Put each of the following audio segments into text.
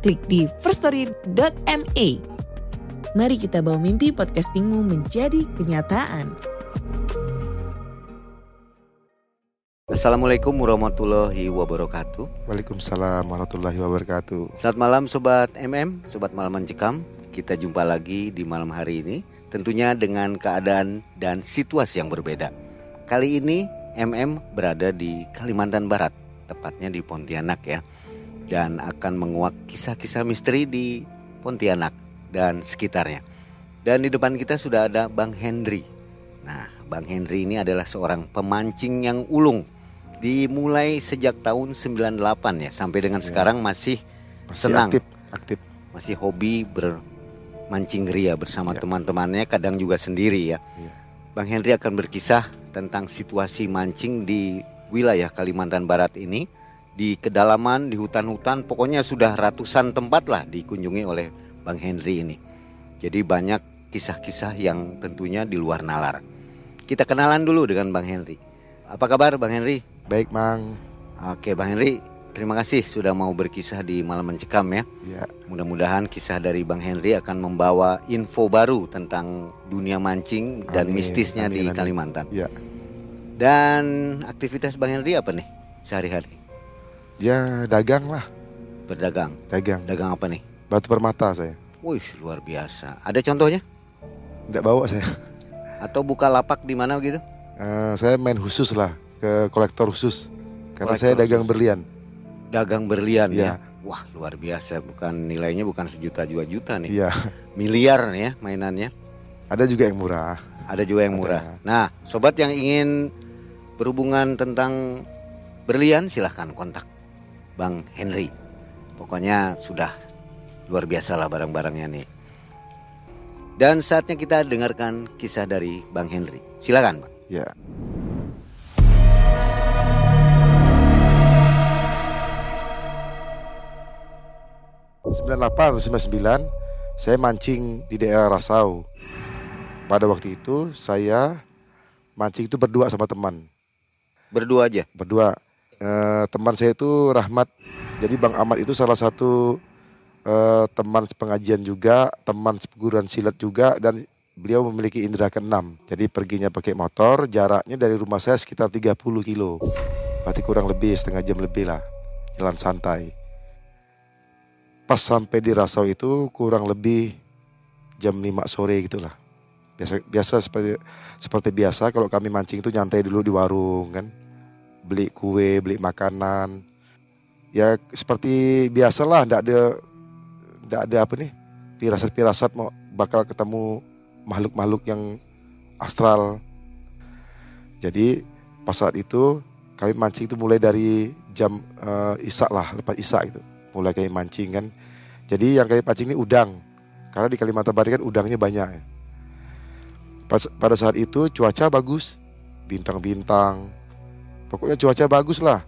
klik di firststory.me. Mari kita bawa mimpi podcastingmu menjadi kenyataan. Assalamualaikum warahmatullahi wabarakatuh. Waalaikumsalam warahmatullahi wabarakatuh. Selamat malam Sobat MM, Sobat Malam Mencekam. Kita jumpa lagi di malam hari ini, tentunya dengan keadaan dan situasi yang berbeda. Kali ini MM berada di Kalimantan Barat, tepatnya di Pontianak ya. Dan akan menguak kisah-kisah misteri di Pontianak dan sekitarnya. Dan di depan kita sudah ada Bang Henry. Nah, Bang Henry ini adalah seorang pemancing yang ulung. Dimulai sejak tahun 98 ya, sampai dengan sekarang masih, Masih senang. aktif, aktif. Masih hobi bermancing ria bersama Ya. teman-temannya, kadang juga sendiri ya. Ya. Bang Henry akan berkisah tentang situasi mancing di wilayah Kalimantan Barat ini di kedalaman di hutan-hutan pokoknya sudah ratusan tempat lah dikunjungi oleh Bang Henry ini. Jadi banyak kisah-kisah yang tentunya di luar nalar. Kita kenalan dulu dengan Bang Henry. Apa kabar Bang Henry? Baik, Mang. Oke Bang Henry, terima kasih sudah mau berkisah di Malam Mencekam ya. Ya, Mudah-mudahan kisah dari Bang Henry akan membawa info baru tentang dunia mancing dan Amin, mistisnya amin, di amin. Kalimantan. ya. Dan aktivitas Bang Henry apa nih sehari-hari? Ya, dagang lah, Berdagang. dagang. Dagang apa nih? Batu permata saya. Wih, luar biasa. Ada contohnya? Enggak bawa saya. Atau buka lapak di mana gitu? Eh, saya main khusus lah ke kolektor khusus. Karena Kolektor saya dagang khusus. berlian. Dagang berlian ya. Iya. Wah, luar biasa. Bukan nilainya bukan sejuta dua juta nih. Iya, Miliar nih ya mainannya. ada juga yang murah. Ada juga yang Ada. murah. Nah, sobat yang ingin berhubungan tentang berlian silahkan kontak Bang Henry. Pokoknya sudah luar biasa lah barang-barangnya nih. Dan saatnya kita dengarkan kisah dari Bang Henry. Silakan, Bang. Ya. atau 99 saya mancing di daerah Rasau. Pada waktu itu saya mancing itu berdua sama teman. Berdua aja. berdua Eh, teman saya itu Rahmat. Jadi Bang Ahmad itu salah satu eh, teman pengajian juga teman perguruan silat juga dan beliau memiliki indera keenam. Jadi perginya pakai motor jaraknya dari rumah saya sekitar 30 kilo. Berarti kurang lebih setengah jam lebih lah jalan santai. Pas sampai di Rasau itu kurang lebih jam 5 sore gitulah biasa biasa seperti seperti biasa kalau kami mancing itu nyantai dulu di warung kan beli kue, beli makanan. Ya seperti biasalah, ndak ada ndak ada apa nih pirasat-pirasat mau bakal ketemu makhluk-makhluk yang astral. Jadi pas saat itu kami mancing itu mulai dari jam eh, isak lah, lepas isak gitu. Mulai kami mancing kan. Jadi yang kami pancing ini udang. Karena di Kalimantan Barat kan udangnya banyak. ya. Pas, pada saat itu cuaca bagus, bintang-bintang, Pokoknya cuaca bagus lah.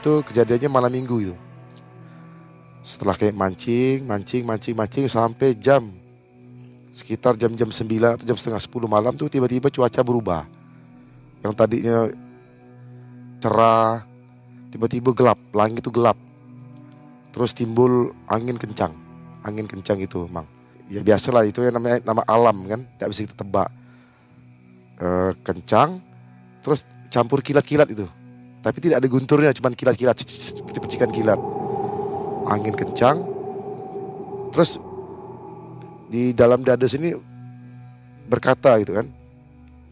Itu kejadiannya malam minggu itu. Setelah kayak mancing, mancing, mancing, mancing sampai jam sekitar jam-jam 9 atau jam setengah 10 malam tuh tiba-tiba cuaca berubah. Yang tadinya cerah, tiba-tiba gelap, langit itu gelap. Terus timbul angin kencang. Angin kencang itu, Mang. Ya biasalah itu yang namanya nama alam kan, tidak bisa kita tebak. Eh, kencang, terus campur kilat-kilat itu. Tapi tidak ada gunturnya, cuman kilat-kilat, percikan kilat. Angin kencang. Terus di dalam dada sini berkata gitu kan.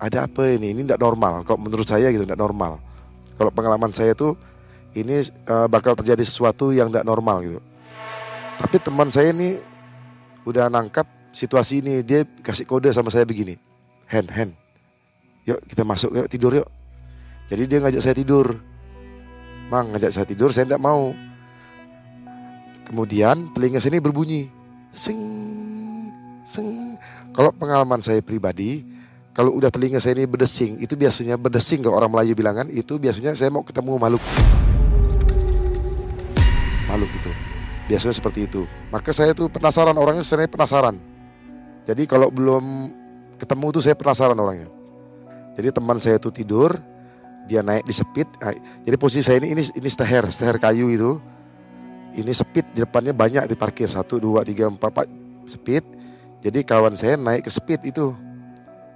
Ada apa ini? Ini tidak normal. Kalau menurut saya gitu tidak normal. Kalau pengalaman saya tuh ini eh, bakal terjadi sesuatu yang tidak normal gitu. Tapi teman saya ini udah nangkap situasi ini. Dia kasih kode sama saya begini. Hen, hen. Yuk kita masuk, yuk tidur yuk. Jadi dia ngajak saya tidur. Mang ngajak saya tidur, saya tidak mau. Kemudian telinga saya ini berbunyi. Sing, sing. Kalau pengalaman saya pribadi, kalau udah telinga saya ini berdesing, itu biasanya berdesing kalau orang Melayu bilangan, itu biasanya saya mau ketemu makhluk. Makhluk itu. Biasanya seperti itu. Maka saya tuh penasaran orangnya, saya penasaran. Jadi kalau belum ketemu tuh saya penasaran orangnya. Jadi teman saya tuh tidur, dia naik di sepit. Nah, jadi posisi saya ini ini ini steher, steher kayu itu. Ini sepit di depannya banyak di parkir satu dua tiga empat empat sepit. Jadi kawan saya naik ke sepit itu.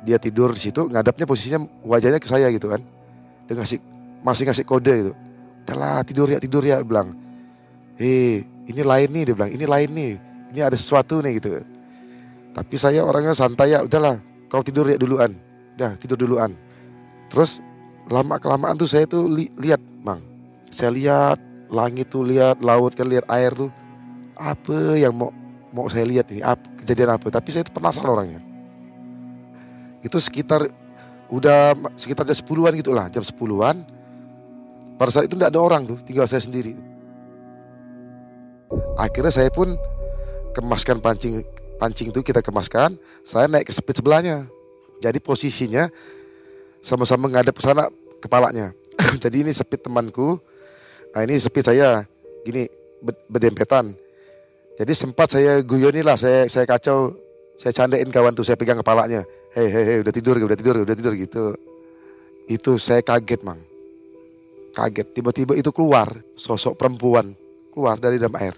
Dia tidur di situ, ngadapnya posisinya wajahnya ke saya gitu kan. Dia ngasih masih ngasih kode itu. Telah tidur ya tidur ya bilang. Eh ini lain nih dia bilang ini lain nih. Ini ada sesuatu nih gitu. Tapi saya orangnya santai ya udahlah kau tidur ya duluan. Udah tidur duluan. Terus lama kelamaan tuh saya tuh li lihat mang. Saya lihat langit tuh lihat laut kan lihat air tuh. Apa yang mau mau saya lihat ini? Apa, kejadian apa? Tapi saya itu penasaran orangnya. Itu sekitar udah sekitar jam sepuluhan gitulah jam sepuluhan. Pada saat itu tidak ada orang tuh tinggal saya sendiri. Akhirnya saya pun kemaskan pancing pancing itu kita kemaskan saya naik ke sepit sebelahnya. Jadi posisinya sama-sama ngadep ke sana kepalanya. Jadi ini sepit temanku. Nah ini sepit saya gini berdempetan. Jadi sempat saya guyoni lah, saya saya kacau, saya candain kawan tuh, saya pegang kepalanya. Hei hei hei, udah tidur, udah tidur, udah tidur gitu. Itu saya kaget mang, kaget. Tiba-tiba itu keluar sosok perempuan keluar dari dalam air.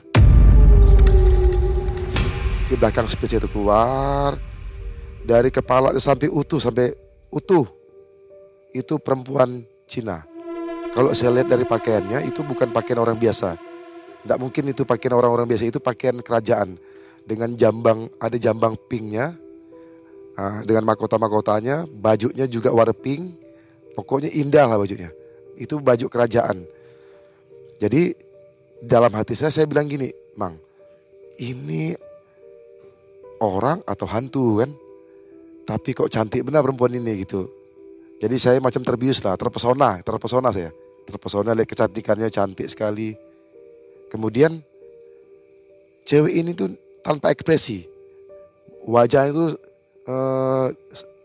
Di belakang sepit itu keluar dari kepala sampai utuh sampai utuh itu perempuan Cina. Kalau saya lihat dari pakaiannya itu bukan pakaian orang biasa. Tidak mungkin itu pakaian orang-orang biasa itu pakaian kerajaan dengan jambang ada jambang pinknya ah, dengan mahkota-mahkotanya, bajunya juga warna pink. Pokoknya indah lah bajunya. Itu baju kerajaan. Jadi dalam hati saya saya bilang gini, Mang, ini orang atau hantu kan? Tapi kok cantik benar perempuan ini gitu. Jadi saya macam terbius lah, terpesona, terpesona saya. Terpesona lihat kecantikannya cantik sekali. Kemudian cewek ini tuh tanpa ekspresi. Wajahnya itu eh,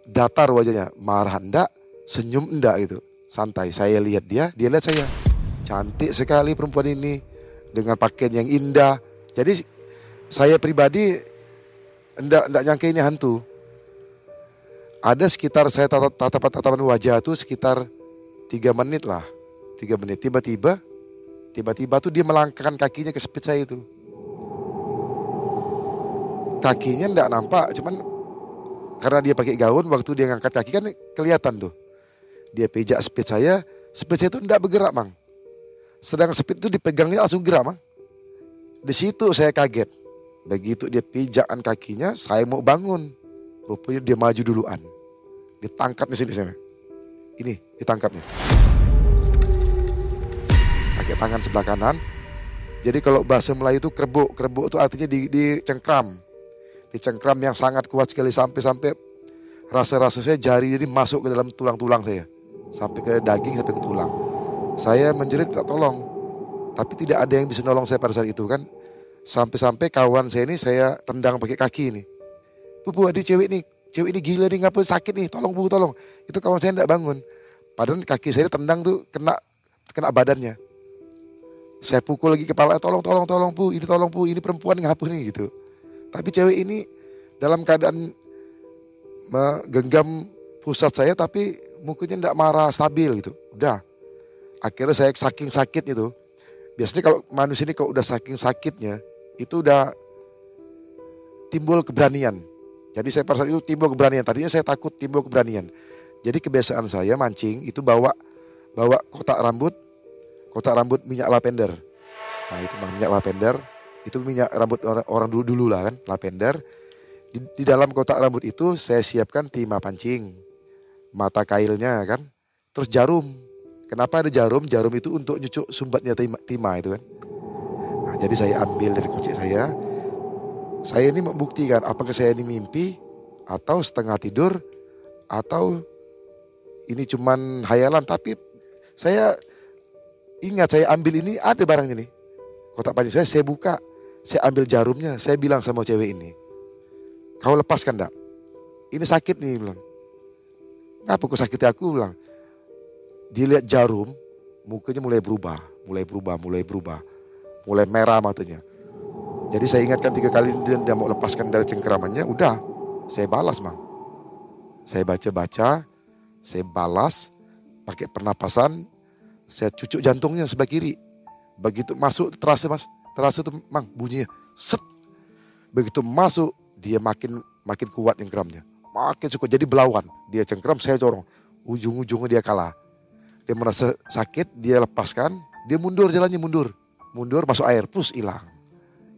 datar wajahnya, marah enggak, senyum enggak gitu. Santai, saya lihat dia, dia lihat saya. Cantik sekali perempuan ini dengan pakaian yang indah. Jadi saya pribadi enggak enggak nyangka ini hantu ada sekitar saya tatapan tatapan wajah tuh sekitar tiga menit lah. Tiga menit. Tiba-tiba tiba-tiba tuh dia melangkahkan kakinya ke sepit saya itu. Kakinya ndak nampak cuman karena dia pakai gaun waktu dia ngangkat kaki kan kelihatan tuh. Dia pijak sepit saya sepit saya itu ndak bergerak mang. Sedang sepit itu dipegangnya langsung gerak mang. Di situ saya kaget. Begitu dia pijakan kakinya saya mau bangun. Rupanya dia maju duluan Ditangkap di sini sana. Ini ditangkapnya. Pakai tangan sebelah kanan. Jadi kalau bahasa Melayu itu kerbuk, kerbuk itu artinya di, di cengkram. Di cengkram yang sangat kuat sekali sampai-sampai rasa-rasa saya jari jadi masuk ke dalam tulang-tulang saya. Sampai ke daging, sampai ke tulang. Saya menjerit tak tolong. Tapi tidak ada yang bisa nolong saya pada saat itu kan. Sampai-sampai kawan saya ini saya tendang pakai kaki ini. Pupu ada cewek nih cewek ini gila nih ngapa sakit nih? Tolong bu tolong. Itu kawan saya tidak bangun. Padahal kaki saya tendang tuh kena kena badannya. Saya pukul lagi kepala tolong tolong tolong bu ini tolong bu ini perempuan ngapa nih? Gitu. Tapi cewek ini dalam keadaan menggenggam pusat saya tapi mukanya tidak marah stabil gitu. Udah. Akhirnya saya saking sakit itu. Biasanya kalau manusia ini kalau udah saking sakitnya itu udah timbul keberanian jadi saya pada saat itu timbul keberanian. Tadinya saya takut timbul keberanian. Jadi kebiasaan saya mancing itu bawa bawa kotak rambut, kotak rambut minyak lavender. Nah itu minyak lavender, itu minyak rambut orang, orang dulu dulu lah kan, lavender. Di, di dalam kotak rambut itu saya siapkan timah pancing, mata kailnya kan, terus jarum. Kenapa ada jarum? Jarum itu untuk nyucuk sumbatnya timah, timah itu kan. Nah, jadi saya ambil dari kunci saya, saya ini membuktikan apakah saya ini mimpi atau setengah tidur atau ini cuman hayalan tapi saya ingat saya ambil ini ada barang ini kotak panci saya saya buka Saya ambil jarumnya, saya bilang sama cewek ini, kau lepaskan dak? Ini sakit nih bilang. Ngapa kok sakit aku bilang? Dia lihat jarum, mukanya mulai berubah, mulai berubah, mulai berubah, mulai merah matanya. Jadi saya ingatkan tiga kali dia, dia mau lepaskan dari cengkeramannya, udah saya balas mang. Saya baca-baca, saya balas pakai pernapasan, saya cucuk jantungnya sebelah kiri. Begitu masuk terasa mas, terasa tuh mang bunyinya set. Begitu masuk dia makin makin kuat cengkeramnya, makin suka jadi belawan. Dia cengkeram saya corong, ujung-ujungnya dia kalah. Dia merasa sakit, dia lepaskan, dia mundur jalannya mundur, mundur masuk air, pus hilang.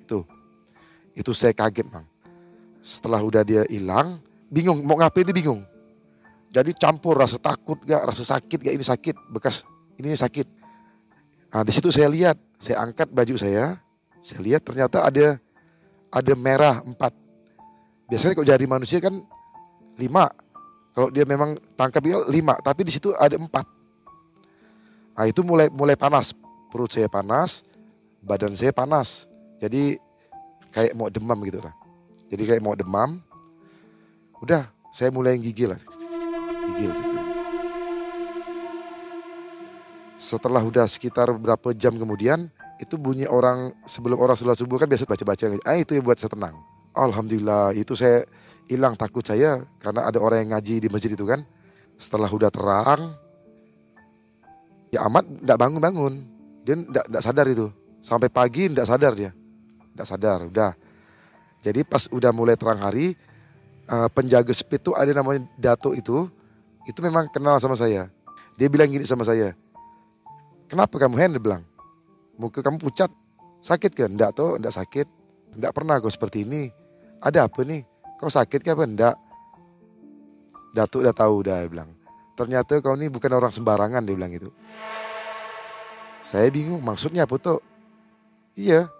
Itu, itu saya kaget mang. Setelah udah dia hilang, bingung mau ngapain dia bingung. Jadi campur rasa takut gak, rasa sakit gak ini sakit, bekas ini sakit. Nah, di situ saya lihat, saya angkat baju saya, saya lihat ternyata ada ada merah empat. Biasanya kalau jadi manusia kan lima. Kalau dia memang tangkap dia lima, tapi di situ ada empat. Nah itu mulai mulai panas, perut saya panas, badan saya panas. Jadi kayak mau demam gitu lah. Jadi kayak mau demam. Udah, saya mulai gigil lah. Gigil. Setelah udah sekitar berapa jam kemudian, itu bunyi orang sebelum orang sholat subuh kan biasa baca-baca. Ah itu yang buat saya tenang. Alhamdulillah itu saya hilang takut saya karena ada orang yang ngaji di masjid itu kan. Setelah udah terang, ya amat tidak bangun-bangun. Dia tidak sadar itu. Sampai pagi tidak sadar dia. Tidak sadar, udah. Jadi pas udah mulai terang hari, uh, penjaga speed itu ada namanya Dato itu, itu memang kenal sama saya. Dia bilang gini sama saya, kenapa kamu Hen? Dia bilang, muka kamu pucat, sakit kan? Enggak tuh, enggak sakit. Enggak pernah kau seperti ini. Ada apa nih? Kau sakit kan? Enggak. Datuk udah tahu udah bilang. Ternyata kau ini bukan orang sembarangan dia bilang gitu. Saya bingung maksudnya apa tuh? Iya.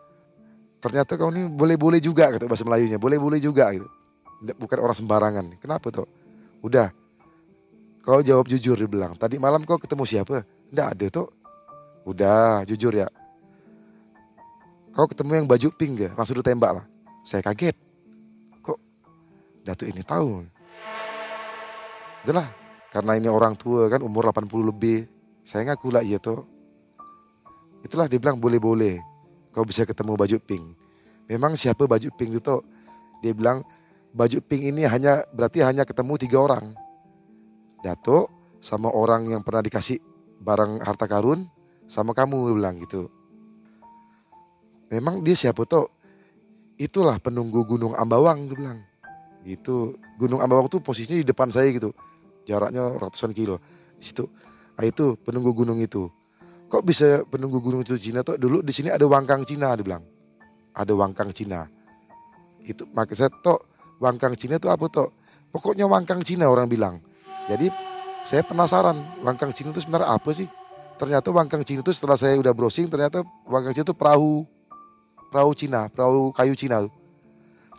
Ternyata kau ini boleh-boleh juga kata bahasa Melayunya, boleh-boleh juga gitu. Bukan orang sembarangan. Kenapa tuh? Udah. Kau jawab jujur dia bilang. Tadi malam kau ketemu siapa? Enggak ada tuh. Udah, jujur ya. Kau ketemu yang baju pink gak? Langsung ditembak lah. Saya kaget. Kok Datuk ini tahu? Itulah, karena ini orang tua kan umur 80 lebih. Saya ngaku lah iya tuh. Itulah dia bilang boleh-boleh. Kau bisa ketemu baju pink. Memang siapa baju pink itu? Dia bilang baju pink ini hanya berarti hanya ketemu tiga orang. Datuk sama orang yang pernah dikasih barang harta karun sama kamu bilang gitu. Memang dia siapa tuh? Itulah penunggu Gunung Ambawang dia bilang. Gitu. Gunung Ambawang tuh posisinya di depan saya gitu. Jaraknya ratusan kilo. Di situ. Nah itu penunggu gunung itu. Kok bisa penunggu gunung itu Cina tuh? Dulu di sini ada Wangkang Cina dia bilang. Ada Wangkang Cina. Itu makanya saya tuh Wangkang Cina tuh apa tuh? Pokoknya Wangkang Cina orang bilang. Jadi saya penasaran Wangkang Cina itu sebenarnya apa sih? ternyata Wangkang Cina itu setelah saya udah browsing ternyata Wangkang Cina itu perahu perahu Cina, perahu kayu Cina.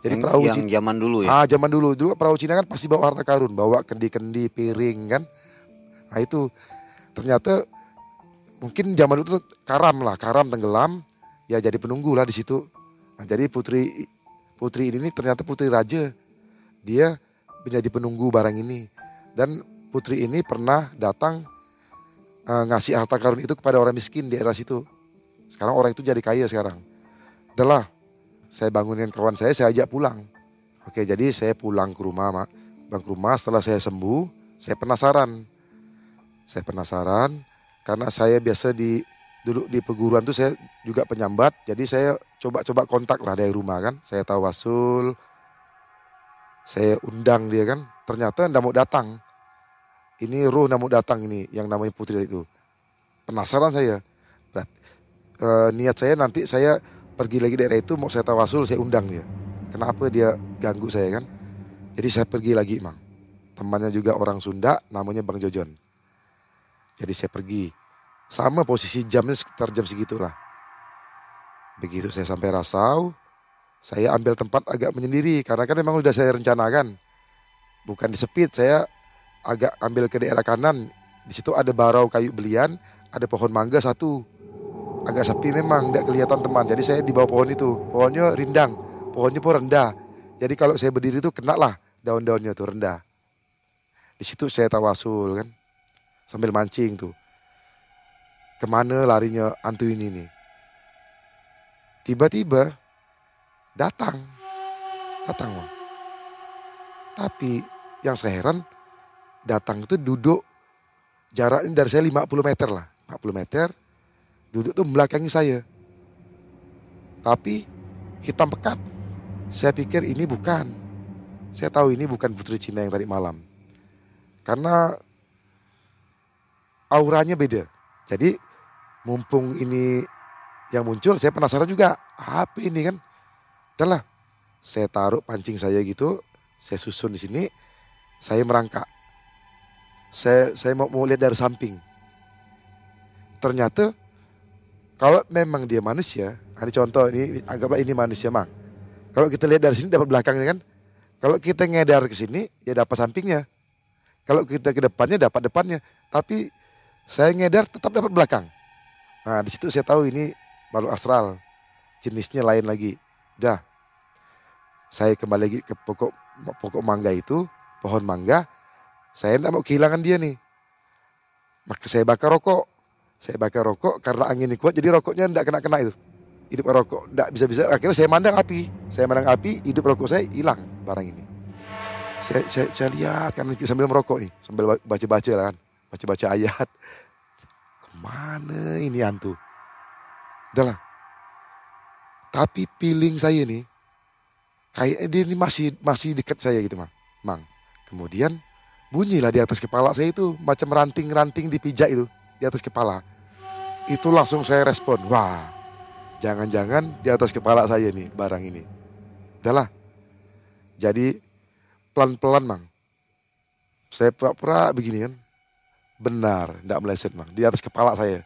Jadi yang, perahu yang Cina, zaman dulu ya. Ah, zaman dulu. Dulu perahu Cina kan pasti bawa harta karun, bawa kendi-kendi, piring kan. Nah, itu ternyata mungkin zaman itu karam lah, karam tenggelam, ya jadi penunggu lah di situ. Nah, jadi putri putri ini ternyata putri raja. Dia menjadi penunggu barang ini. Dan putri ini pernah datang uh, ngasih harta karun itu kepada orang miskin di era situ. Sekarang orang itu jadi kaya sekarang. Itulah saya bangunin kawan saya, saya ajak pulang. Oke, jadi saya pulang ke rumah, mak. Bang ke rumah setelah saya sembuh, saya penasaran. Saya penasaran karena saya biasa di dulu di peguruan tuh saya juga penyambat, jadi saya coba-coba kontak lah dari rumah kan. Saya tahu Wasul, saya undang dia kan. Ternyata ndak mau datang ini roh namu datang ini yang namanya putri itu. Penasaran saya. Berat. E, niat saya nanti saya pergi lagi daerah itu mau saya tawasul saya undang dia. Kenapa dia ganggu saya kan? Jadi saya pergi lagi mang. Temannya juga orang Sunda namanya Bang Jojon. Jadi saya pergi. Sama posisi jamnya sekitar jam segitulah. Begitu saya sampai Rasau, saya ambil tempat agak menyendiri karena kan memang sudah saya rencanakan. Bukan disepit, saya agak ambil ke daerah kanan. Di situ ada barau kayu belian, ada pohon mangga satu. agak sepi memang, tidak kelihatan teman. Jadi saya di bawah pohon itu, pohonnya rindang, pohonnya pun rendah. Jadi kalau saya berdiri itu kena lah daun-daunnya tuh rendah. Di situ saya tawasul kan, sambil mancing tuh. Ke mana larinya antu ini nih? Tiba-tiba datang, datang bang. Tapi yang saya heran datang itu duduk jaraknya dari saya 50 meter lah. 50 meter duduk tuh belakangi saya. Tapi hitam pekat. Saya pikir ini bukan. Saya tahu ini bukan putri Cina yang tadi malam. Karena auranya beda. Jadi mumpung ini yang muncul saya penasaran juga. Apa ini kan? Itulah. Saya taruh pancing saya gitu, saya susun di sini, saya merangkak. Saya saya mau, mau lihat dari samping. Ternyata kalau memang dia manusia, ada contoh ini anggaplah ini manusia mang. Kalau kita lihat dari sini dapat belakangnya kan. Kalau kita ngedar ke sini ya dapat sampingnya. Kalau kita ke depannya dapat depannya. Tapi saya ngedar tetap dapat belakang. Nah di situ saya tahu ini makhluk astral. Jenisnya lain lagi. Udah. Saya kembali lagi ke pokok pokok mangga itu, pohon mangga, saya tidak mau kehilangan dia nih. Maka saya bakar rokok. Saya bakar rokok karena angin kuat jadi rokoknya tidak kena-kena itu. Hidup rokok tidak bisa-bisa. Akhirnya saya mandang api. Saya mandang api, hidup rokok saya hilang barang ini. Saya, saya, saya lihat kan sambil merokok nih. Sambil baca-baca lah kan. Baca-baca ayat. Ke mana ini hantu? Udahlah. Tapi feeling saya nih kayak dia ini masih masih dekat saya gitu mang mang kemudian bunyilah di atas kepala saya itu macam ranting-ranting dipijak itu di atas kepala itu langsung saya respon wah jangan-jangan di atas kepala saya nih barang ini udahlah jadi pelan-pelan mang saya pura-pura begini kan benar tidak meleset mang di atas kepala saya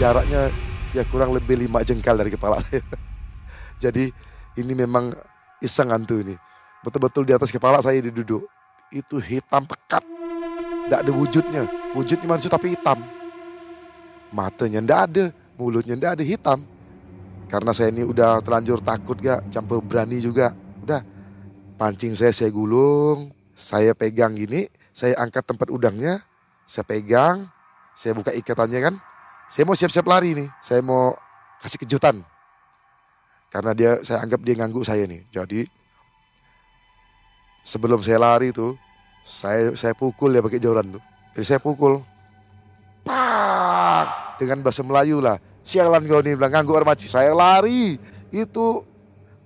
jaraknya ya kurang lebih lima jengkal dari kepala saya Jadi ini memang iseng hantu ini. Betul-betul di atas kepala saya duduk. Itu hitam pekat. Tidak ada wujudnya. Wujudnya manusia tapi hitam. Matanya tidak ada. Mulutnya tidak ada hitam. Karena saya ini udah terlanjur takut gak. Campur berani juga. Udah. Pancing saya saya gulung. Saya pegang gini. Saya angkat tempat udangnya. Saya pegang. Saya buka ikatannya kan. Saya mau siap-siap lari nih. Saya mau kasih kejutan karena dia saya anggap dia ganggu saya nih. Jadi sebelum saya lari tuh saya saya pukul ya pakai joran tuh. Jadi saya pukul. Pak dengan bahasa Melayu lah. Sialan kau nih bilang ganggu armaci. Saya lari. Itu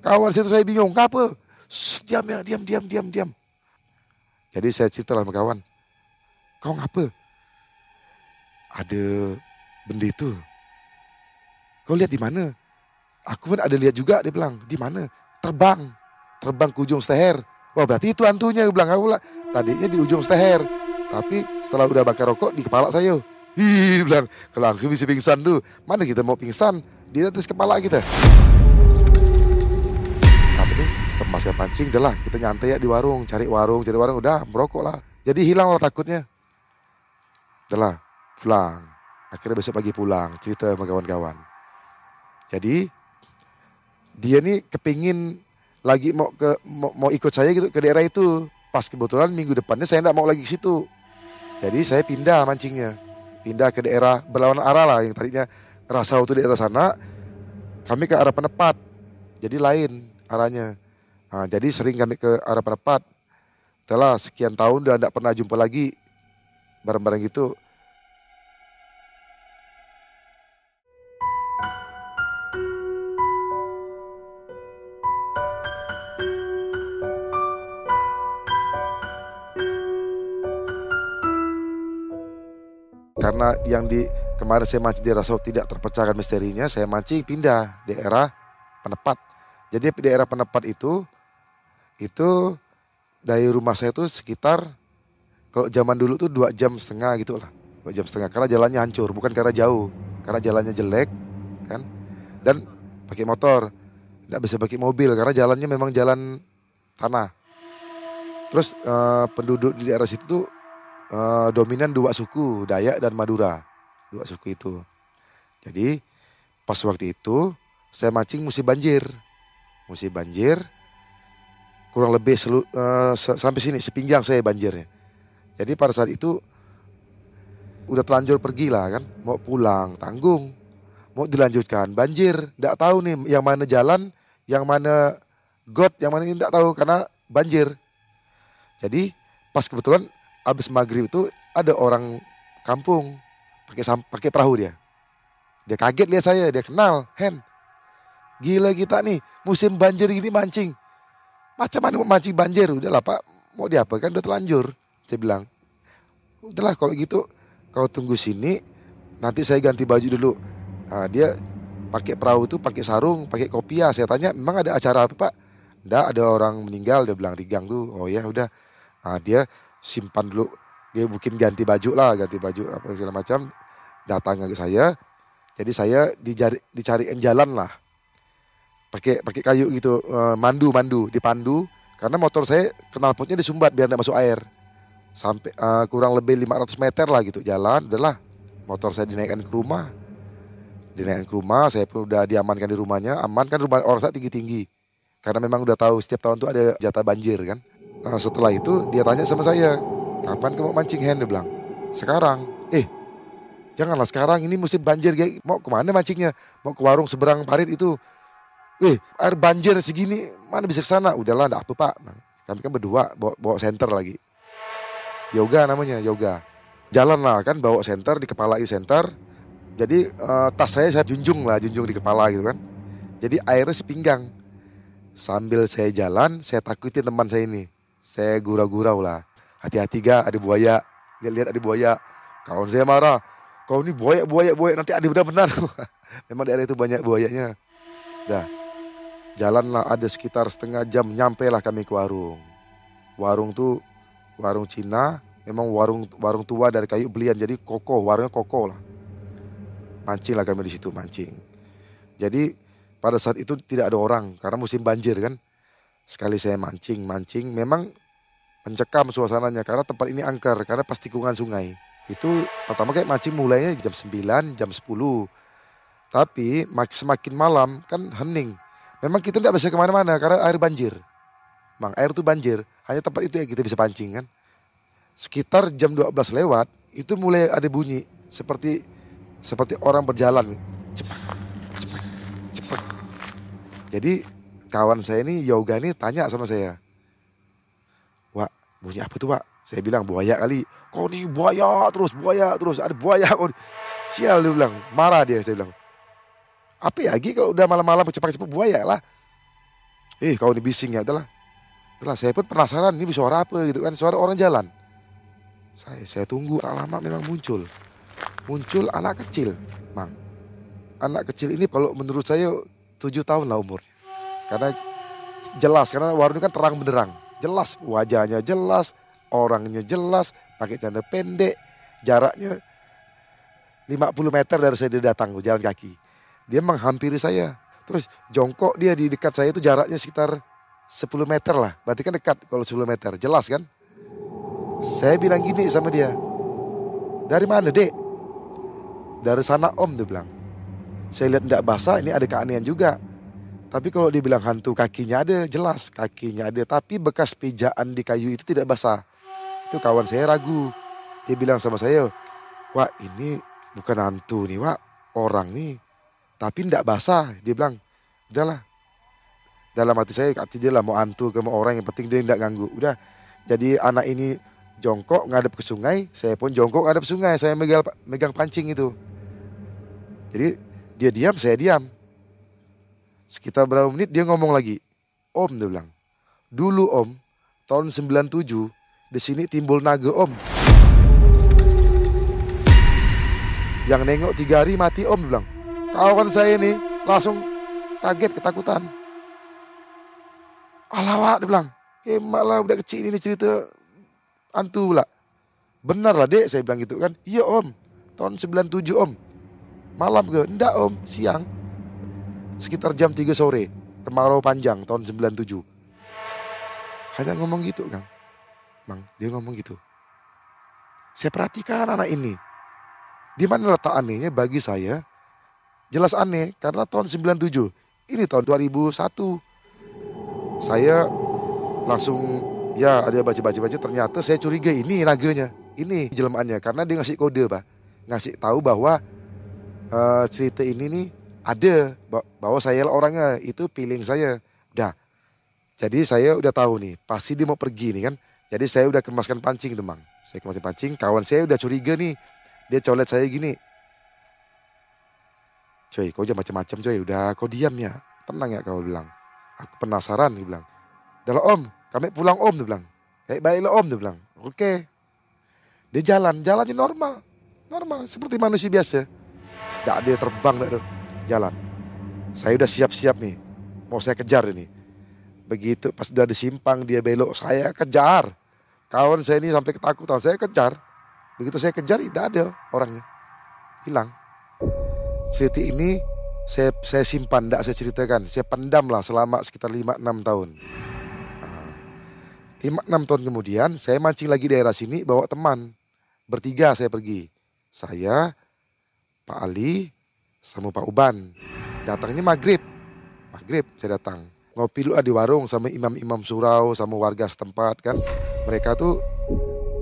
kawan situ saya bingung. Ngapa? diam ya, diam, diam, diam, diam. Jadi saya cerita lah sama kawan. Kau ngapa? Ada benda itu. Kau lihat di mana? Aku pun ada lihat juga dia bilang, di mana? Terbang. Terbang ke ujung steher. Wah berarti itu hantunya, gue bilang. Aku bilang, tadinya di ujung steher. Tapi setelah udah bakar rokok di kepala saya. Hi, bilang, kalau aku bisa pingsan tuh, mana kita mau pingsan? Di atas kepala kita. Nih, kemas pancing, lah kita nyantai ya di warung, cari warung, cari warung, udah merokok lah. Jadi hilang lah takutnya. Lah, pulang. Akhirnya besok pagi pulang, cerita sama kawan-kawan. Jadi dia nih kepingin lagi mau ke mau, mau ikut saya gitu ke daerah itu. Pas kebetulan minggu depannya saya tidak mau lagi ke situ. Jadi saya pindah mancingnya. Pindah ke daerah berlawan arah lah yang tadinya Rasau itu daerah sana. Kami ke arah Penepat. Jadi lain arahnya. Nah, jadi sering kami ke arah Penepat. Setelah sekian tahun udah tidak pernah jumpa lagi bareng-bareng gitu. karena yang di kemarin saya mancing di Rasau tidak terpecahkan misterinya, saya mancing pindah daerah Penepat. Jadi di daerah Penepat itu itu dari rumah saya itu sekitar kalau zaman dulu tuh dua jam setengah gitu lah, dua jam setengah karena jalannya hancur, bukan karena jauh, karena jalannya jelek kan, dan pakai motor, tidak bisa pakai mobil karena jalannya memang jalan tanah. Terus uh, penduduk di daerah situ uh, dominan dua suku, Dayak dan Madura. Dua suku itu. Jadi pas waktu itu saya mancing musim banjir. Musim banjir kurang lebih selu, uh, sampai sini sepinggang saya banjirnya. Jadi pada saat itu udah telanjur pergi lah kan, mau pulang tanggung, mau dilanjutkan banjir, tidak tahu nih yang mana jalan, yang mana got, yang mana ini tahu karena banjir. Jadi pas kebetulan abis maghrib itu ada orang kampung pakai pakai perahu dia. Dia kaget lihat saya, dia kenal, Hen. Gila kita nih, musim banjir gini mancing. Macam mana mau mancing banjir? Udahlah Pak, mau diapa kan udah telanjur. Saya bilang, udahlah kalau gitu kau tunggu sini, nanti saya ganti baju dulu. Nah, dia pakai perahu itu pakai sarung, pakai kopiah. Saya tanya, memang ada acara apa Pak? Enggak, ada orang meninggal. Dia bilang di gang tuh. Oh ya udah. Nah, dia simpan dulu. Dia mungkin ganti baju lah, ganti baju apa segala macam. Datang ke saya, jadi saya dicari dicariin jalan lah. Pakai pakai kayu gitu, uh, mandu mandu, dipandu karena motor saya knalpotnya disumbat biar tidak masuk air. Sampai uh, kurang lebih 500 meter lah gitu jalan, udahlah motor saya dinaikkan ke rumah. Dinaikkan ke rumah, saya pun udah diamankan di rumahnya, aman kan rumah orang saya tinggi-tinggi. Karena memang udah tahu setiap tahun tuh ada jatah banjir kan. Nah, setelah itu dia tanya sama saya, kapan kamu mancing hen? Dia bilang, sekarang. Eh, Janganlah sekarang ini musim banjir kayak mau ke mana mancingnya? Mau ke warung seberang parit itu. Eh air banjir segini mana bisa ke sana? Udahlah enggak apa pak. Kami kan berdua bawa, bawa center lagi. Yoga namanya yoga. Jalan lah kan bawa center di kepala ini center. Jadi uh, tas saya saya junjung lah junjung di kepala gitu kan. Jadi airnya sepinggang. Sambil saya jalan saya takutin teman saya ini. Saya gurau-gurau lah. Hati-hati ga ada buaya. Lihat-lihat ada buaya. Kawan saya marah kau ini buaya buaya buaya nanti ada benar-benar memang daerah itu banyak buayanya dah jalanlah ada sekitar setengah jam nyampe lah kami ke warung. Warung tuh warung Cina memang warung warung tua dari kayu belian jadi kokoh warungnya kokoh lah. Mancing lah kami di situ mancing. Jadi pada saat itu tidak ada orang karena musim banjir kan. Sekali saya mancing mancing memang mencekam suasananya karena tempat ini angker karena pas tikungan sungai. Itu pertama kayak mancing mulainya jam 9, jam 10. Tapi semakin malam kan hening. Memang kita tidak bisa ke mana-mana karena air banjir. Mang air itu banjir. Hanya tempat itu yang kita bisa pancing kan. Sekitar jam 12 lewat itu mulai ada bunyi seperti seperti orang berjalan. Cepat, cepat, cepat. Jadi kawan saya ini yoga ini tanya sama saya. Wah bunyi apa tuh pak? Saya bilang buaya kali kau nih buaya terus buaya terus ada buaya sial dia bilang marah dia saya bilang apa ya Gi kalau udah malam-malam cepat-cepat buaya lah. Eh kau ini bising ya itulah itulah saya pun penasaran ini suara apa gitu kan suara orang jalan. Saya saya tunggu lama memang muncul. Muncul anak kecil mang. Anak kecil ini kalau menurut saya tujuh tahun lah umurnya. Karena jelas karena warung kan terang benderang. Jelas wajahnya jelas orangnya jelas pakai celana pendek, jaraknya 50 meter dari saya dia datang jalan kaki. Dia menghampiri saya. Terus jongkok dia di dekat saya itu jaraknya sekitar 10 meter lah. Berarti kan dekat kalau 10 meter. Jelas kan? Saya bilang gini sama dia. Dari mana dek? Dari sana om dia bilang. Saya lihat tidak basah ini ada keanehan juga. Tapi kalau dibilang hantu kakinya ada jelas kakinya ada. Tapi bekas pijaan di kayu itu tidak basah. Itu kawan saya ragu. Dia bilang sama saya, wah ini bukan hantu nih, wah orang nih. Tapi ndak basah. Dia bilang, udahlah. Dalam hati saya, hati dia lah mau hantu ke mau orang yang penting dia ndak ganggu. Udah. Jadi anak ini jongkok ngadep ke sungai, saya pun jongkok ngadep sungai. Saya megang, megang pancing itu. Jadi dia diam, saya diam. Sekitar berapa menit dia ngomong lagi. Om dia bilang, dulu om, tahun 97 di sini timbul naga om. Yang nengok tiga hari mati om bilang. Kawan saya ini langsung kaget ketakutan. Alawak dia bilang. Kemak lah udah kecil ini cerita antu pula. Benar lah dek saya bilang gitu kan. Iya om. Tahun 97 om. Malam ke? Enggak om. Siang. Sekitar jam 3 sore. Kemarau panjang tahun 97. Hanya ngomong gitu kan. Mang, dia ngomong gitu. Saya perhatikan anak ini. Di mana letak anehnya bagi saya, jelas aneh karena tahun 97 ini tahun 2001 saya langsung ya ada baca-baca-baca ternyata saya curiga ini naganya ini jelemaannya. Karena dia ngasih kode pak. Ngasih tahu bahwa uh, cerita ini nih ada bahwa saya orangnya itu feeling saya. Udah. Jadi saya udah tahu nih pasti dia mau pergi nih kan? Jadi saya udah kemaskan pancing teman saya kemaskan pancing kawan saya udah curiga nih. Dia colet saya gini coy kau jangan macam-macam coy. Udah kau diam ya. Tenang ya kau bilang. Aku penasaran dia bilang. Dalam om. Kami pulang om dia bilang. Kayak baiklah om dia bilang. Oke. Dia jalan jalannya normal. Normal seperti manusia biasa. Tidak ada terbang tidak ada jalan. Saya udah siap-siap nih. Mau saya kejar ini. Begitu pas udah disimpang dia belok saya kejar. Kawan saya ini sampai ketakutan saya kejar. Begitu saya kejar tidak ada orangnya. Hilang cerita ini saya saya simpan, tidak saya ceritakan. Saya pendam lah selama sekitar 5-6 tahun. Nah, lima enam tahun kemudian saya mancing lagi daerah sini bawa teman. Bertiga saya pergi. Saya, Pak Ali, sama Pak Uban. Datangnya maghrib. Maghrib saya datang. Ngopi dulu di warung sama imam-imam surau sama warga setempat kan. Mereka tuh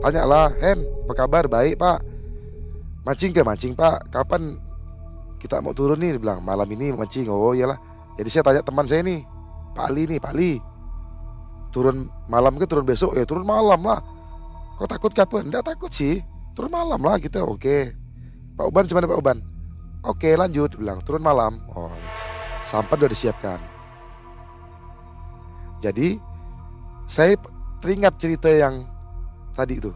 tanya lah, Hen, apa kabar? Baik pak. Mancing ke mancing pak? Kapan kita mau turun nih bilang malam ini mancing. Oh iyalah. Jadi saya tanya teman saya nih Pak Ali nih Pak Ali turun malam ke turun besok? Ya turun malam lah. Kok takut kapan? Enggak takut sih. Turun malam lah kita oke. Pak Uban cuma Pak Uban? Oke lanjut bilang. Turun malam. Oh. Sampai udah disiapkan. Jadi saya teringat cerita yang tadi itu.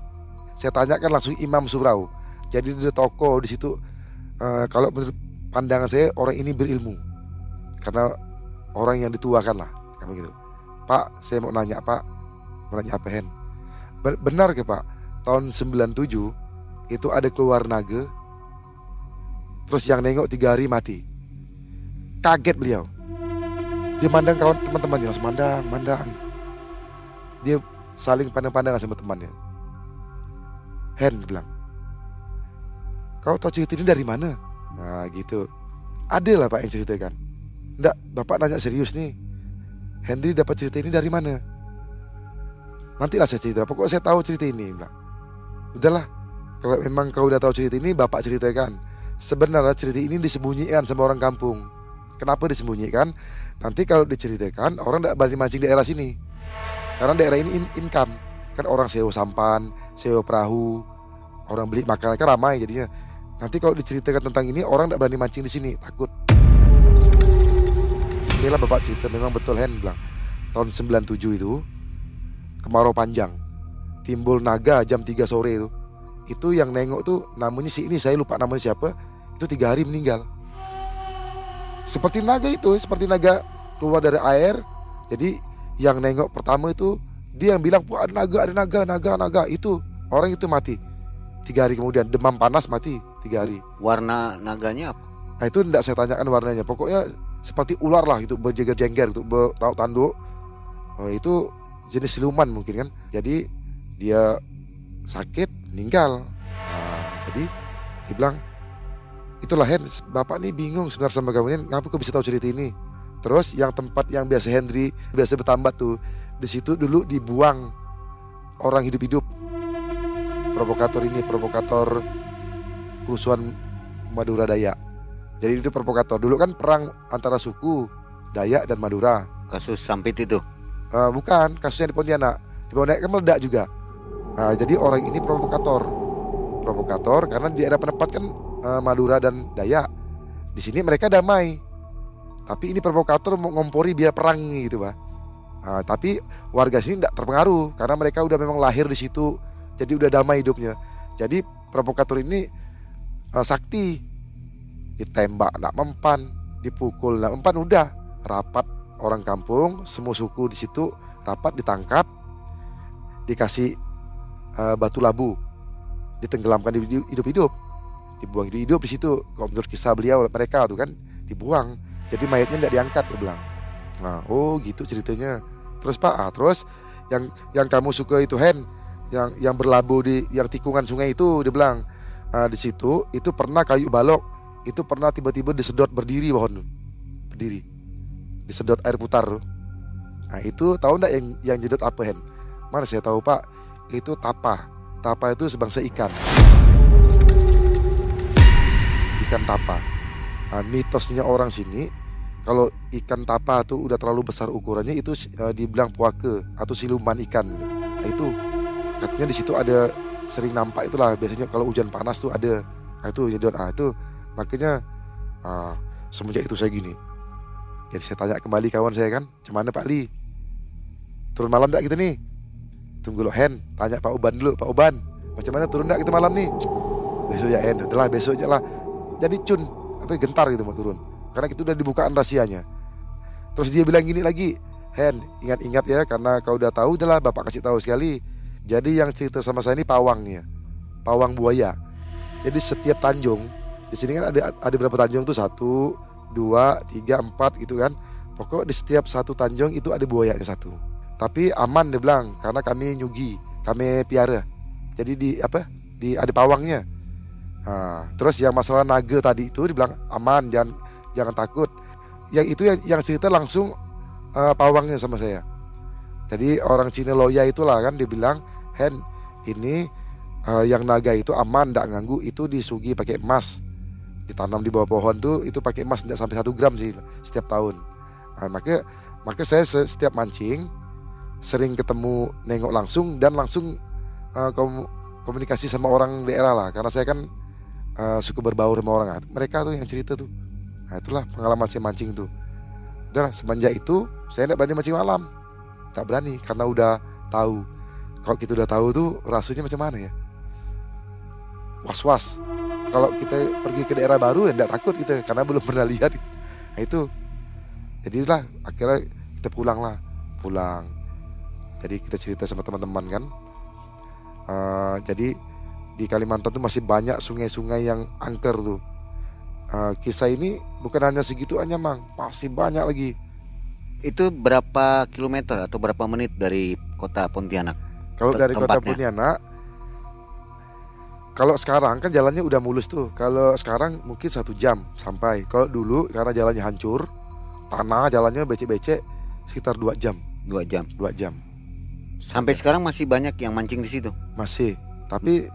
Saya tanyakan langsung Imam Surau. Jadi di toko di situ uh, kalau menurut pandangan saya orang ini berilmu. Karena orang yang dituakan lah kamu gitu Pak saya mau nanya Pak. Mau nanya apa Hen? Benar ke Pak? Tahun 97 itu ada keluar naga. Terus yang nengok tiga hari mati. Kaget beliau. Dia mandang kawan teman-temannya langsung mandang mandang. Dia saling pandang-pandangan sama temannya. Hen bilang kau tahu cerita ini dari mana Nah gitu. Ada lah Pak yang ceritakan. Enggak, Bapak nanya serius nih. Henry dapat cerita ini dari mana? Nantilah saya cerita. Pokoknya saya tahu cerita ini. Mbak. Udahlah. Kalau memang kau udah tahu cerita ini, Bapak ceritakan. Sebenarnya cerita ini disembunyikan sama orang kampung. Kenapa disembunyikan? Nanti kalau diceritakan, orang tidak berani mancing di daerah sini. Karena daerah ini in income. Kan orang sewa sampan, sewa perahu, orang beli makanan kan ramai jadinya Nanti kalau diceritakan tentang ini orang tidak berani mancing di sini, takut. Inilah bapak cerita, memang betul Hen bilang. Tahun 97 itu kemarau panjang, timbul naga jam 3 sore itu. Itu yang nengok tuh namanya si ini saya lupa namanya siapa. Itu tiga hari meninggal. Seperti naga itu, seperti naga keluar dari air. Jadi yang nengok pertama itu dia yang bilang, ada naga, ada naga, naga, naga." Itu orang itu mati tiga hari kemudian demam panas mati tiga hari. Warna naganya apa? Nah itu tidak saya tanyakan warnanya. Pokoknya seperti ular lah itu berjeger jengger itu tahu tanduk. Oh, itu jenis siluman mungkin kan. Jadi dia sakit meninggal. Nah, jadi dia bilang itulah Hen bapak nih bingung sebenarnya sama kamu. Ini ngapa kok bisa tahu cerita ini? Terus yang tempat yang biasa Henry biasa bertambah tuh di situ dulu dibuang orang hidup-hidup. Provokator ini provokator kerusuhan Madura Dayak. Jadi itu provokator. Dulu kan perang antara suku Dayak dan Madura. Kasus Sampit itu? Uh, bukan, kasusnya di Pontianak. Di Pontianak kan meledak juga. Nah, jadi orang ini provokator. Provokator karena di daerah penepat kan uh, Madura dan Dayak. Di sini mereka damai. Tapi ini provokator mau ngompori biar perang gitu, Pak. Nah, tapi warga sini tidak terpengaruh karena mereka udah memang lahir di situ jadi udah damai hidupnya jadi provokator ini uh, sakti. Ditembak nak mempan dipukul nak mempan udah. Rapat orang kampung semua suku di situ rapat ditangkap. Dikasih uh, batu labu. Ditenggelamkan hidup-hidup. Dibuang hidup-hidup di situ. Kalau menurut kisah beliau mereka tuh kan dibuang. Jadi mayatnya tidak diangkat dia bilang. Nah oh gitu ceritanya. Terus pak ah, terus yang yang kamu suka itu Hen yang yang berlabuh di yang tikungan sungai itu dia bilang uh, di situ itu pernah kayu balok. Itu pernah tiba-tiba disedot berdiri pohon berdiri. Disedot air putar nah itu tahu ndak yang yang jedot apa hen? Mana saya tahu pak? Itu tapa. Tapa itu sebangsa ikan. Ikan tapa. Nah, mitosnya orang sini kalau ikan tapa tuh udah terlalu besar ukurannya itu uh, dibilang puake atau siluman ikan. Nah itu katanya di situ ada sering nampak itulah. Biasanya kalau hujan panas tuh ada. Nah, itu jedot ah itu makanya ah, semenjak itu saya gini. Jadi saya tanya kembali kawan saya kan cuman Pak Li? Turun malam tak kita nih tunggu lo Hen tanya Pak Uban dulu Pak Uban. Macam mana turun tak kita malam nih besok ya Hen. Setelah besok aja lah. Jadi cun apa gentar gitu mau turun. Karena itu udah dibukaan rahasianya terus dia bilang gini lagi Hen ingat-ingat ya karena kau udah tahu udah lah bapak kasih tahu sekali jadi yang cerita sama saya ini pawangnya pawang buaya. Jadi setiap tanjung di sini kan ada ada berapa tanjung tuh? Satu dua tiga empat gitu kan. Pokok di setiap satu tanjung itu ada buayanya satu. Tapi aman dia bilang karena kami nyugi kami piara. Jadi di apa di ada pawangnya. Nah, terus yang masalah naga tadi itu dibilang aman jangan jangan takut. Yang itu yang yang cerita langsung uh, pawangnya sama saya jadi orang Cina loya itulah kan dibilang Hen ini uh, yang naga itu aman tidak ganggu itu disugi pakai emas. Ditanam di bawah pohon tuh itu pakai emas tidak sampai satu gram sih setiap tahun. Nah, maka maka saya setiap mancing sering ketemu nengok langsung dan langsung uh, komunikasi sama orang daerah lah. Karena saya kan uh, suka berbaur sama orang. Mereka tuh yang cerita tuh. Nah itulah pengalaman saya mancing tuh. Udah semenjak itu saya tidak berani mancing malam tak berani karena udah tahu. Kalau kita udah tahu tuh rasanya macam mana ya? Was was kalau kita pergi ke daerah baru ya tidak takut kita karena belum pernah lihat. Nah itu. Jadilah akhirnya kita pulang lah. Pulang. Jadi kita cerita sama teman-teman kan. Uh, jadi di Kalimantan tuh masih banyak sungai-sungai yang angker tuh. Uh, kisah ini bukan hanya segitu aja mang. Masih banyak lagi itu berapa kilometer atau berapa menit dari kota Pontianak kalau dari kota Pontianak kalau sekarang kan jalannya udah mulus tuh. Kalau sekarang mungkin satu jam sampai. Kalau dulu karena jalannya hancur, tanah jalannya becek-becek sekitar dua jam. Dua jam. Dua jam. Sampai sekarang masih banyak yang mancing di situ. Masih. Tapi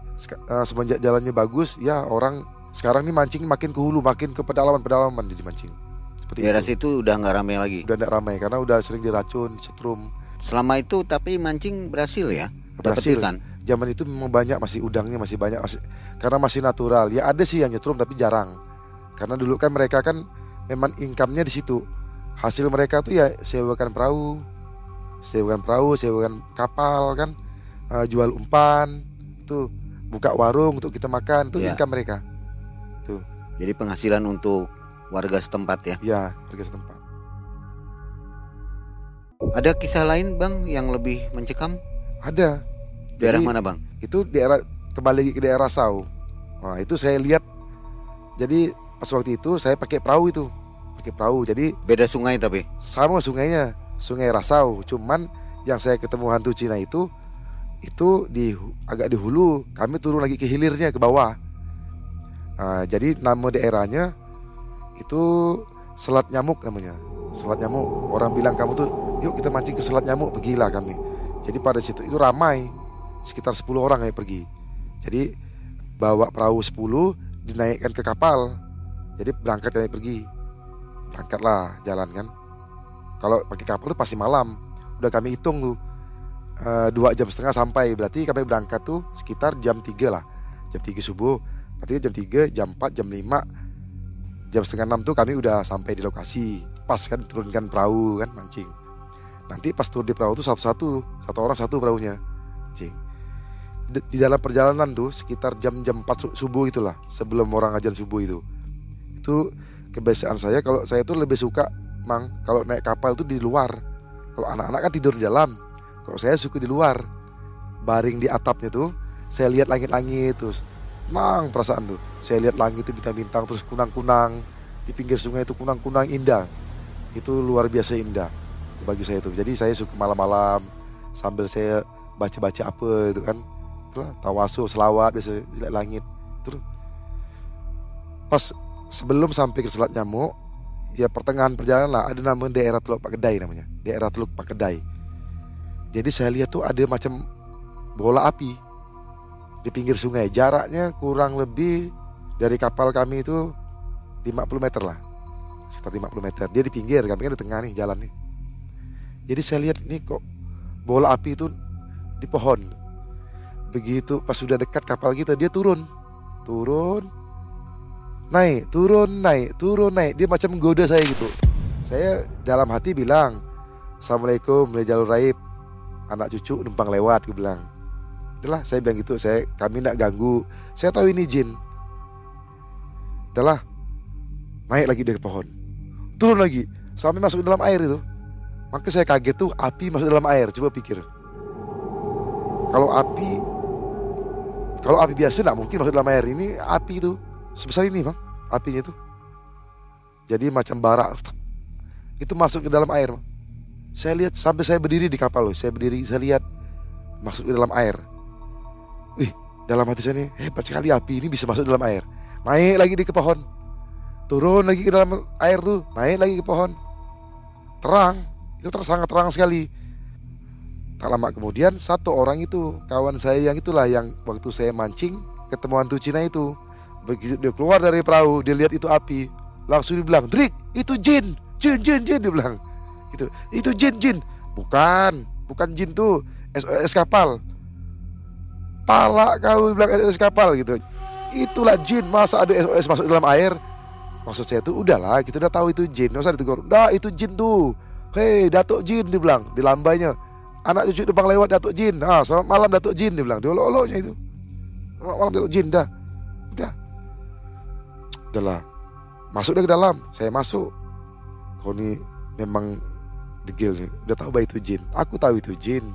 uh, semenjak jalannya bagus, ya orang sekarang ini mancing makin ke hulu, makin ke pedalaman-pedalaman jadi mancing. Seperti Daerah itu. situ udah nggak ramai lagi. Udah nggak ramai karena udah sering diracun, setrum. Selama itu tapi mancing berhasil ya? Berhasil. Ikan zaman itu memang banyak masih udangnya masih banyak masih karena masih natural ya ada sih yang nyetrum tapi jarang karena dulu kan mereka kan memang income-nya di situ hasil mereka tuh ya sewakan perahu sewakan perahu sewakan kapal kan uh, jual umpan itu buka warung untuk kita makan itu ya. income mereka tuh jadi penghasilan untuk warga setempat ya ya warga setempat ada kisah lain bang yang lebih mencekam ada Daerah jadi, mana bang? Itu daerah kembali ke daerah Sau. Nah itu saya lihat. Jadi pas waktu itu saya pakai perahu itu, pakai perahu. Jadi beda sungai tapi sama sungainya, sungai Rasau. Cuman yang saya ketemu hantu Cina itu itu di agak di hulu. Kami turun lagi ke hilirnya ke bawah. Nah, jadi nama daerahnya itu Selat Nyamuk namanya. Selat Nyamuk. Orang bilang kamu tuh, yuk kita mancing ke Selat Nyamuk. Pergilah kami. Jadi pada situ itu ramai sekitar 10 orang yang pergi. Jadi bawa perahu 10 dinaikkan ke kapal. Jadi berangkat kami pergi. Berangkatlah jalan kan. Kalau pakai kapal itu pasti malam. Udah kami hitung tuh e, dua jam setengah sampai. Berarti kami berangkat tuh sekitar jam 3 lah. Jam 3 subuh. Berarti jam 3, jam 4, jam 5 jam setengah enam tuh kami udah sampai di lokasi. Pas kan turunkan perahu kan mancing. Nanti pas turun di perahu tuh satu-satu satu orang satu perahunya mancing. Di dalam perjalanan tuh sekitar jam-jam 4 subuh itulah sebelum orang ajan subuh itu. Itu kebiasaan saya kalau saya tuh lebih suka mang kalau naik kapal tuh di luar. Kalau anak-anak kan tidur di dalam. Kalau saya suka di luar baring di atapnya tuh saya lihat langit-langit terus mang perasaan tuh. Saya lihat langit itu bintang-bintang terus kunang-kunang. Di pinggir sungai itu kunang-kunang indah. Itu luar biasa indah bagi saya itu jadi saya suka malam-malam sambil saya baca-baca apa itu kan. Itulah tawasul selawat biasa lihat langit. Terus pas sebelum sampai ke Selat Nyamuk ya pertengahan perjalanan lah ada nama daerah Teluk Pak Kedai namanya. Daerah Teluk Pak Kedai jadi saya lihat tuh ada macam bola api di pinggir sungai. Jaraknya kurang lebih dari kapal kami itu 50 meter lah. Sekitar 50 meter. Dia di pinggir kami kan di tengah nih jalan nih. Jadi saya lihat ini kok bola api itu di pohon. Begitu pas sudah dekat kapal kita dia turun. Turun naik turun naik turun naik. Dia macam menggoda saya gitu. Saya dalam hati bilang assalamualaikum dari jalur raib anak cucu numpang lewat gue bilang itulah saya bilang gitu saya kami tidak ganggu. Saya tahu ini jin. Itulah naik lagi dari pohon. Turun lagi sampai masuk dalam air itu. Maka saya kaget tuh api masuk dalam air coba pikir. Kalau api kalau api biasa tidak mungkin masuk dalam air. Ini api itu sebesar ini bang apinya itu. Jadi macam bara itu masuk ke dalam air bang. saya lihat sampai saya berdiri di kapal loh. Saya berdiri saya lihat masuk ke dalam air wih dalam hati saya ini hebat sekali api ini bisa masuk dalam air. Naik lagi di ke pohon. Turun lagi ke dalam air tuh naik lagi ke pohon. Terang itu sangat terang sekali. Tak lama kemudian satu orang itu kawan saya yang itulah yang waktu saya mancing ketemu hantu Cina itu. Begitu dia keluar dari perahu dia lihat itu api. Langsung dia bilang Drik itu jin jin jin jin dia bilang. Itu itu jin jin. Bukan bukan jin tuh SOS kapal pala kau bilang SOS kapal gitu. Itulah jin masa ada SOS masuk dalam air? Maksud saya tuh udahlah kita udah tahu itu jin. Nggak usah ditegur dah itu jin tuh. Hei datuk jin dia bilang di lambainya. Anak cucu depan lewat datuk jin. Ah selamat malam datuk jin dia bilang di olok-oloknya itu. Selamat malam datuk jin dah. Udah. Udahlah. Masuk dia ke dalam saya masuk. Kau ini memang degil nih udah tahu bahwa itu jin. Aku tahu itu jin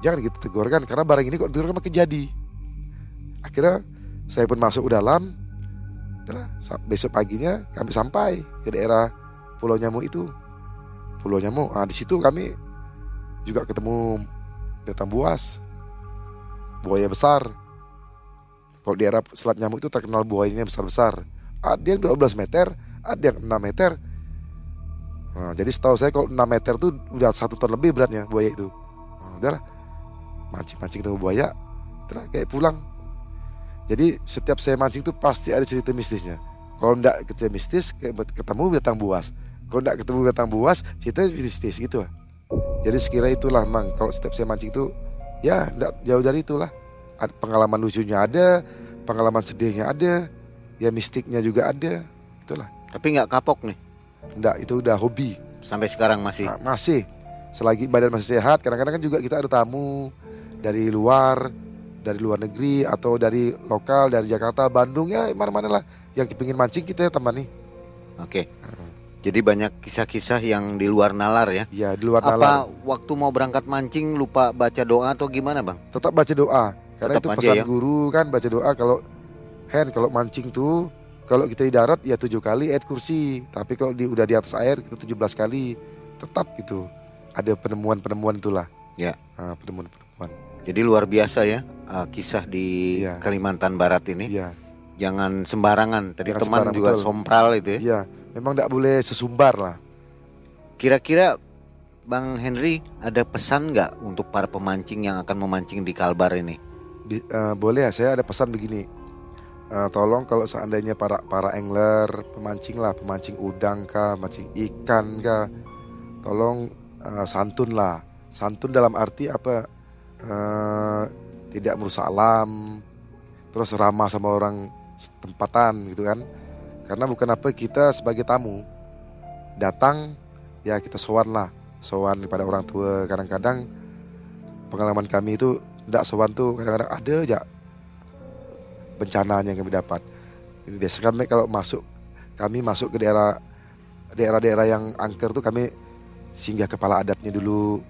jangan kita tegur kan karena barang ini kok tegur makin jadi. Akhirnya saya pun masuk ke dalam. Besok paginya kami sampai ke daerah Pulau Nyamuk itu. Pulau Nyamuk nah, di situ kami juga ketemu datang buas. Buaya besar. Kalau di daerah Selat Nyamuk itu terkenal buayanya besar-besar ada yang 12 meter ada yang 6 meter. Nah, jadi setahu saya kalau 6 meter tuh udah satu ton lebih beratnya buaya itu. Nah, mancing-mancing ketemu buaya terus kayak pulang. Jadi setiap saya mancing tuh pasti ada cerita mistisnya. Kalau enggak cerita mistis ketemu datang buas. Kalau enggak ketemu datang buas cerita mistis gitu jadi sekira itulah mang. Kalau setiap saya mancing tuh ya enggak jauh dari itulah. Pengalaman lucunya ada pengalaman sedihnya ada ya mistiknya juga ada itulah. Tapi nggak kapok nih? Enggak itu udah hobi. Sampai sekarang masih. Nah, masih selagi badan masih sehat kadang-kadang kan juga kita ada tamu dari luar dari luar negeri atau dari lokal dari Jakarta Bandung ya mana-mana lah yang kepingin mancing kita ya temani Oke. Jadi banyak kisah-kisah yang di luar nalar ya. ya di luar Apa nalar waktu mau berangkat mancing lupa baca doa atau gimana bang? tetap baca doa karena Tetap itu pesan ya. guru kan baca doa kalau Hen kalau mancing tuh kalau kita di darat ya tujuh kali ayat kursi tapi kalau di udah di atas air kita 17 kali tetap gitu ada penemuan-penemuan itulah Ya. Ah, penemuan-penemuan Jadi luar biasa ya uh, kisah di Iya. Kalimantan Barat ini. iya Jangan sembarangan. Tadi Jangan teman sembarang, juga betul. sompral itu ya. iya memang tidak boleh sesumbar lah Kira-kira Bang Henry ada pesan nggak untuk para pemancing yang akan memancing di Kalbar ini? Bi- eh, boleh ya saya ada pesan begini Eh, tolong kalau seandainya para para angler pemancing lah pemancing udang kah mancing ikan kah tolong eh, santun lah. Santun dalam arti apa? Eh, tidak merusak alam terus ramah sama orang tempatan gitu kan. Karena bukan apa kita sebagai tamu datang ya kita sowan lah. Sowan kepada orang tua. Kadang-kadang pengalaman kami itu tidak sowan tuh kadang-kadang ada aja bencananya yang kami dapat. Ini biasa kami kalau masuk kami masuk ke daerah daerah-daerah yang angker tuh kami singgah kepala adatnya dulu.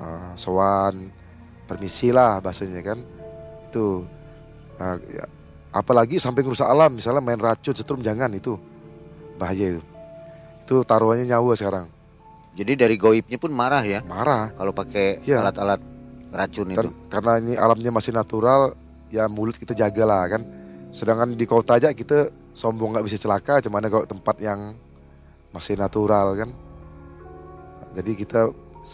Uh, sowan permisi lah bahasanya kan. Itu Nah, ya, apalagi sampai merusak alam misalnya main racun setrum jangan itu bahaya itu. Itu taruhannya nyawa sekarang. Jadi dari goibnya pun marah ya? Marah. Kalau pakai Iya. alat-alat racun itu. Kan- karena ini alamnya masih natural ya mulut kita jaga lah kan. Sedangkan di kota aja kita sombong nggak bisa celaka, cuman kalau tempat yang masih natural kan. Jadi kita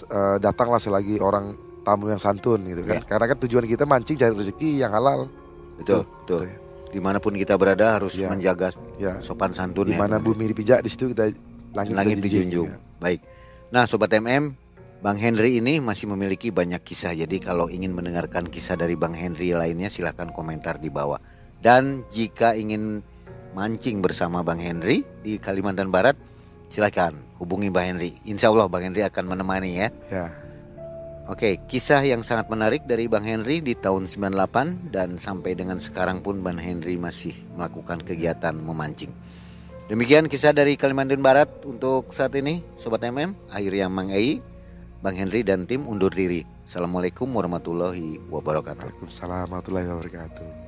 uh, datanglah selagi orang tamu yang santun gitu kan. Ya. Karena kan tujuan kita mancing cari rezeki yang halal. Betul, betul. ya. Di mana pun kita berada harus Ya. menjaga Ya. sopan santun ya. mana bumi dipijak di situ kita langit, langit dijunjung. ya. Baik. Nah, sobat MM, Bang Henry ini masih memiliki banyak kisah. Jadi kalau ingin mendengarkan kisah dari Bang Henry lainnya silahkan komentar di bawah. Dan jika ingin mancing bersama Bang Henry di Kalimantan Barat, silahkan hubungi Bang Henry. Insya Allah Bang Henry akan menemani ya. Ya. Oke, kisah yang sangat menarik dari Bang Henry di tahun 98 dan sampai dengan sekarang pun Bang Henry masih melakukan kegiatan memancing. Demikian kisah dari Kalimantan Barat untuk saat ini, Sobat MM. Akhirnya Mang Ei, Bang Henry dan tim undur diri. Assalamualaikum warahmatullahi wabarakatuh. Waalaikumsalam warahmatullahi wabarakatuh.